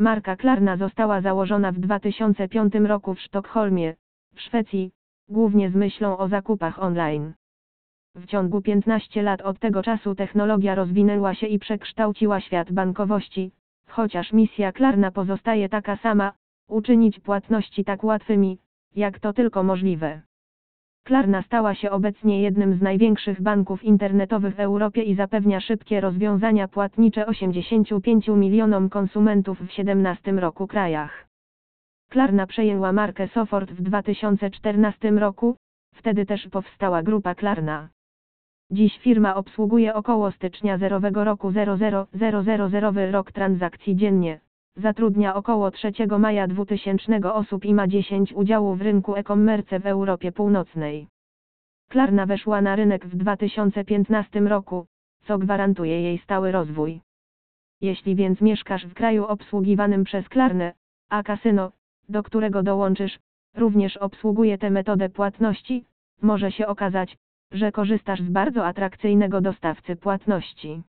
Marka Klarna została założona w 2005 roku w Sztokholmie, w Szwecji, głównie z myślą o zakupach online. W ciągu 15 lat od tego czasu technologia rozwinęła się i przekształciła świat bankowości, chociaż misja Klarna pozostaje taka sama, uczynić płatności tak łatwymi, jak to tylko możliwe. Klarna stała się obecnie jednym z największych banków internetowych w Europie i zapewnia szybkie rozwiązania płatnicze 85 milionom konsumentów w 17 roku krajach. Klarna przejęła markę Sofort w 2014 roku, wtedy też powstała grupa Klarna. Dziś firma obsługuje około stycznia zerowego roku 00000 rok transakcji dziennie. Zatrudnia około 3 maja 2000 osób i ma 10 udziałów w rynku e-commerce w Europie Północnej. Klarna weszła na rynek w 2015 roku, co gwarantuje jej stały rozwój. Jeśli więc mieszkasz w kraju obsługiwanym przez Klarnę, a kasyno, do którego dołączysz, również obsługuje tę metodę płatności, może się okazać, że korzystasz z bardzo atrakcyjnego dostawcy płatności.